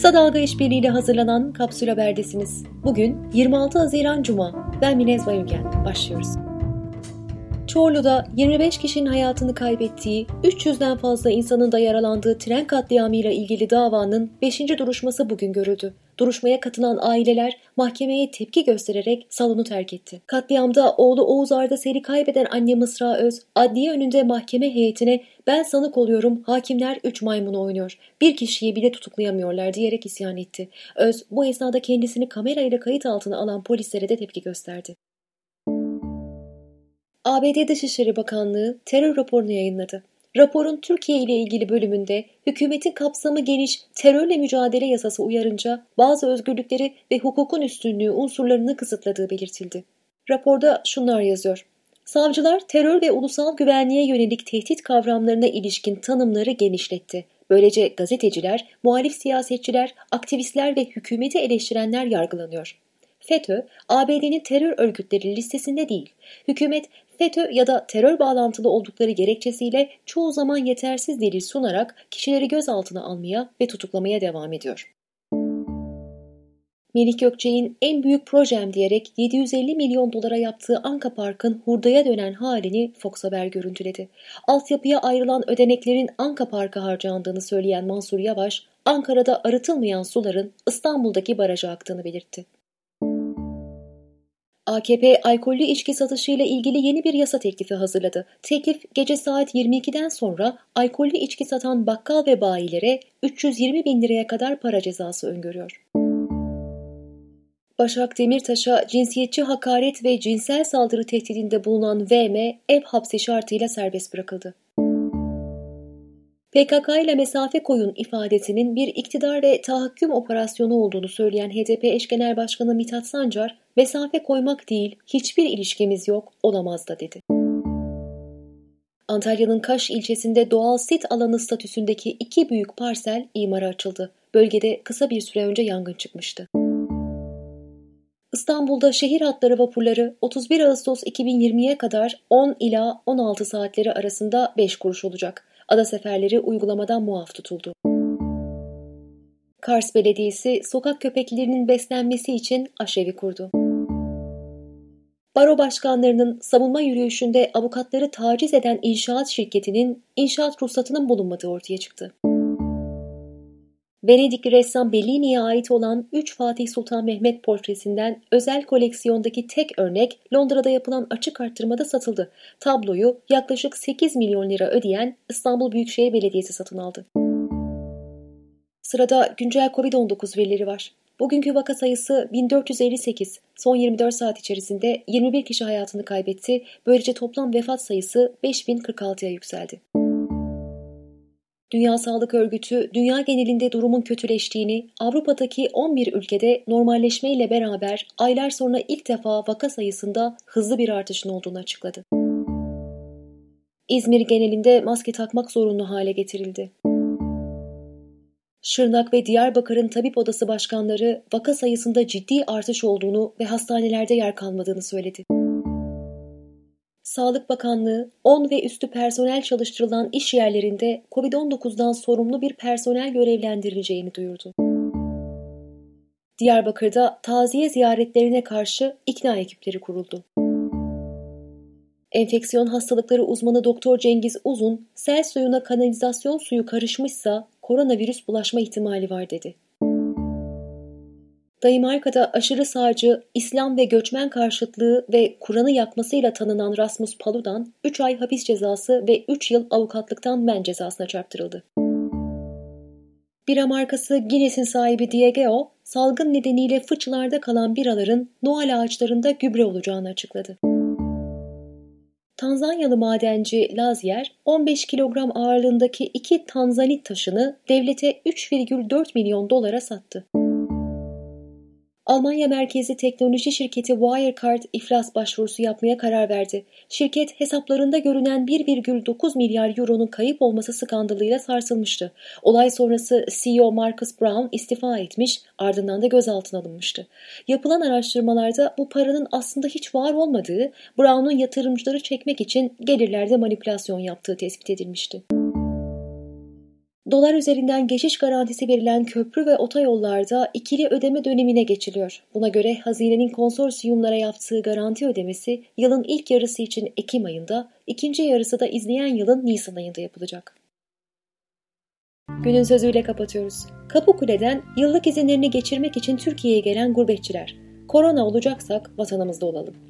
Kısa Dalga İşbirliği ile hazırlanan Kapsül Haber'desiniz. Bugün 26 Haziran Cuma. Ben Minez Bayülgen. Başlıyoruz. Çorlu'da 25 kişinin hayatını kaybettiği, 300'den fazla insanın da yaralandığı tren katliamıyla ilgili davanın 5. duruşması bugün görüldü. Duruşmaya katılan aileler mahkemeye tepki göstererek salonu terk etti. Katliamda oğlu Oğuz Arda Seri kaybeden anne Mısra Öz, adliye önünde mahkeme heyetine ben sanık oluyorum, hakimler 3 maymunu oynuyor, bir kişiyi bile tutuklayamıyorlar diyerek isyan etti. Öz bu esnada kendisini kamerayla kayıt altına alan polislere de tepki gösterdi. ABD Dışişleri Bakanlığı terör raporunu yayınladı. Raporun Türkiye ile ilgili bölümünde hükümetin kapsamı geniş terörle mücadele yasası uyarınca bazı özgürlükleri ve hukukun üstünlüğü unsurlarını kısıtladığı belirtildi. Raporda şunlar yazıyor. Savcılar terör ve ulusal güvenliğe yönelik tehdit kavramlarına ilişkin tanımları genişletti. Böylece gazeteciler, muhalif siyasetçiler, aktivistler ve hükümeti eleştirenler yargılanıyor. FETÖ, ABD'nin terör örgütleri listesinde değil. Hükümet FETÖ ya da terör bağlantılı oldukları gerekçesiyle çoğu zaman yetersiz delil sunarak kişileri gözaltına almaya ve tutuklamaya devam ediyor. Melih Gökçe'nin en büyük projem diyerek 750 milyon dolara yaptığı Anka Park'ın hurdaya dönen halini Fox Haber görüntüledi. Altyapıya ayrılan ödeneklerin Anka Park'a harcandığını söyleyen Mansur Yavaş, Ankara'da arıtılmayan suların İstanbul'daki baraja aktığını belirtti. AKP alkollü içki satışıyla ilgili yeni bir yasa teklifi hazırladı. Teklif gece saat 22'den sonra alkollü içki satan bakkal ve bayilere 320 bin liraya kadar para cezası öngörüyor. Başak Demirtaş'a cinsiyetçi hakaret ve cinsel saldırı tehdidinde bulunan VM ev hapsi şartıyla serbest bırakıldı. PKK ile mesafe koyun ifadesinin bir iktidar ve tahakküm operasyonu olduğunu söyleyen HDP eş genel başkanı Mithat Sancar, mesafe koymak değil, hiçbir ilişkimiz yok, olamaz da dedi. Antalya'nın Kaş ilçesinde doğal sit alanı statüsündeki iki büyük parsel imara açıldı. Bölgede kısa bir süre önce yangın çıkmıştı. İstanbul'da şehir hatları vapurları 31 Ağustos 2020'ye kadar 10 ila 16 saatleri arasında 5 kuruş olacak. Ada seferleri uygulamadan muaf tutuldu. Kars Belediyesi sokak köpeklerinin beslenmesi için aşevi kurdu. Baro başkanlarının savunma yürüyüşünde avukatları taciz eden inşaat şirketinin inşaat ruhsatının bulunmadığı ortaya çıktı. Venedik ressam Bellini'ye ait olan 3 Fatih Sultan Mehmet portresinden özel koleksiyondaki tek örnek Londra'da yapılan açık arttırmada satıldı. Tabloyu yaklaşık 8 milyon lira ödeyen İstanbul Büyükşehir Belediyesi satın aldı. Sırada güncel Covid-19 verileri var. Bugünkü vaka sayısı 1458. Son 24 saat içerisinde 21 kişi hayatını kaybetti. Böylece toplam vefat sayısı 5046'ya yükseldi. Dünya Sağlık Örgütü, dünya genelinde durumun kötüleştiğini, Avrupa'daki 11 ülkede normalleşmeyle beraber aylar sonra ilk defa vaka sayısında hızlı bir artışın olduğunu açıkladı. İzmir genelinde maske takmak zorunlu hale getirildi. Şırnak ve Diyarbakır'ın tabip odası başkanları vaka sayısında ciddi artış olduğunu ve hastanelerde yer kalmadığını söyledi. Sağlık Bakanlığı 10 ve üstü personel çalıştırılan iş yerlerinde COVID-19'dan sorumlu bir personel görevlendirileceğini duyurdu. Diyarbakır'da taziye ziyaretlerine karşı ikna ekipleri kuruldu. Enfeksiyon hastalıkları uzmanı Doktor Cengiz Uzun, sel suyuna kanalizasyon suyu karışmışsa koronavirüs bulaşma ihtimali var dedi. Danimarka'da aşırı sağcı, İslam ve göçmen karşıtlığı ve Kur'an'ı yakmasıyla tanınan Rasmus Paludan 3 ay hapis cezası ve 3 yıl avukatlıktan men cezasına çarptırıldı. Bira markası Guinness'in sahibi Diageo, salgın nedeniyle fıçılarda kalan biraların Noel ağaçlarında gübre olacağını açıkladı. Tanzanyalı madenci Lazier 15 kilogram ağırlığındaki iki tanzanit taşını devlete 3,4 milyon dolara sattı. Almanya merkezi teknoloji şirketi Wirecard iflas başvurusu yapmaya karar verdi. Şirket hesaplarında görünen 1,9 milyar euronun kayıp olması skandalıyla sarsılmıştı. Olay sonrası CEO Marcus Brown istifa etmiş, ardından da gözaltına alınmıştı. Yapılan araştırmalarda bu paranın aslında hiç var olmadığı, Brown'un yatırımcıları çekmek için gelirlerde manipülasyon yaptığı tespit edilmişti. Dolar üzerinden geçiş garantisi verilen köprü ve otoyollarda ikili ödeme dönemine geçiliyor. Buna göre hazinenin konsorsiyumlara yaptığı garanti ödemesi yılın ilk yarısı için Ekim ayında, ikinci yarısı da izleyen yılın Nisan ayında yapılacak. Günün sözüyle kapatıyoruz. Kapıkule'den yıllık izinlerini geçirmek için Türkiye'ye gelen gurbetçiler. Korona olacaksak vatanımızda olalım.